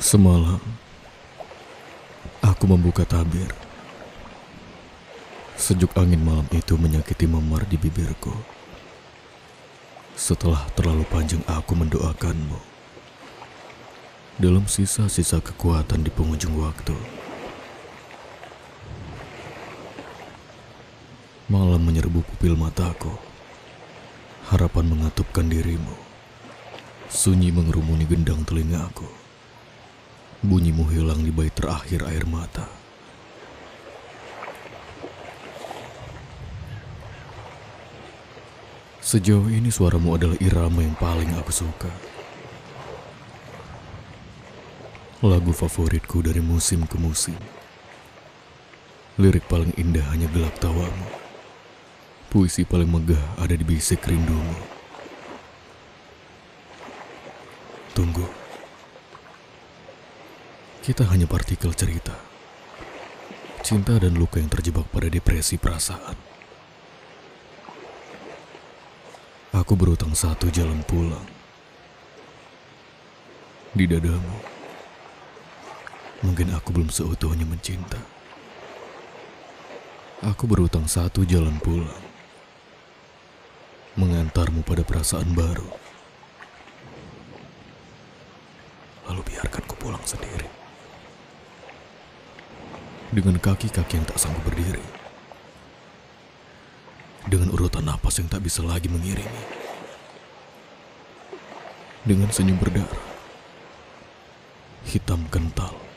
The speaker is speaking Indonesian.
Semalam, aku membuka tabir. Sejuk angin malam itu menyakiti memar di bibirku. Setelah terlalu panjang aku mendoakanmu. Dalam sisa-sisa kekuatan di penghujung waktu. Malam menyerbu pupil mataku. Harapan mengatupkan dirimu. Sunyi mengerumuni gendang telingaku. Bunyimu hilang di bait terakhir air mata. Sejauh ini suaramu adalah irama yang paling aku suka. Lagu favoritku dari musim ke musim. Lirik paling indah hanya gelak tawamu. Puisi paling megah ada di bisik rindumu. Tunggu. Kita hanya partikel cerita. Cinta dan luka yang terjebak pada depresi perasaan. Aku berutang satu jalan pulang. Di dadamu. Mungkin aku belum seutuhnya mencinta. Aku berutang satu jalan pulang. Mengantarmu pada perasaan baru. Lalu biarkan ku pulang sendiri. Dengan kaki-kaki yang tak sanggup berdiri. Dengan urutan napas yang tak bisa lagi mengiringi. Dengan senyum berdarah. Hitam kental.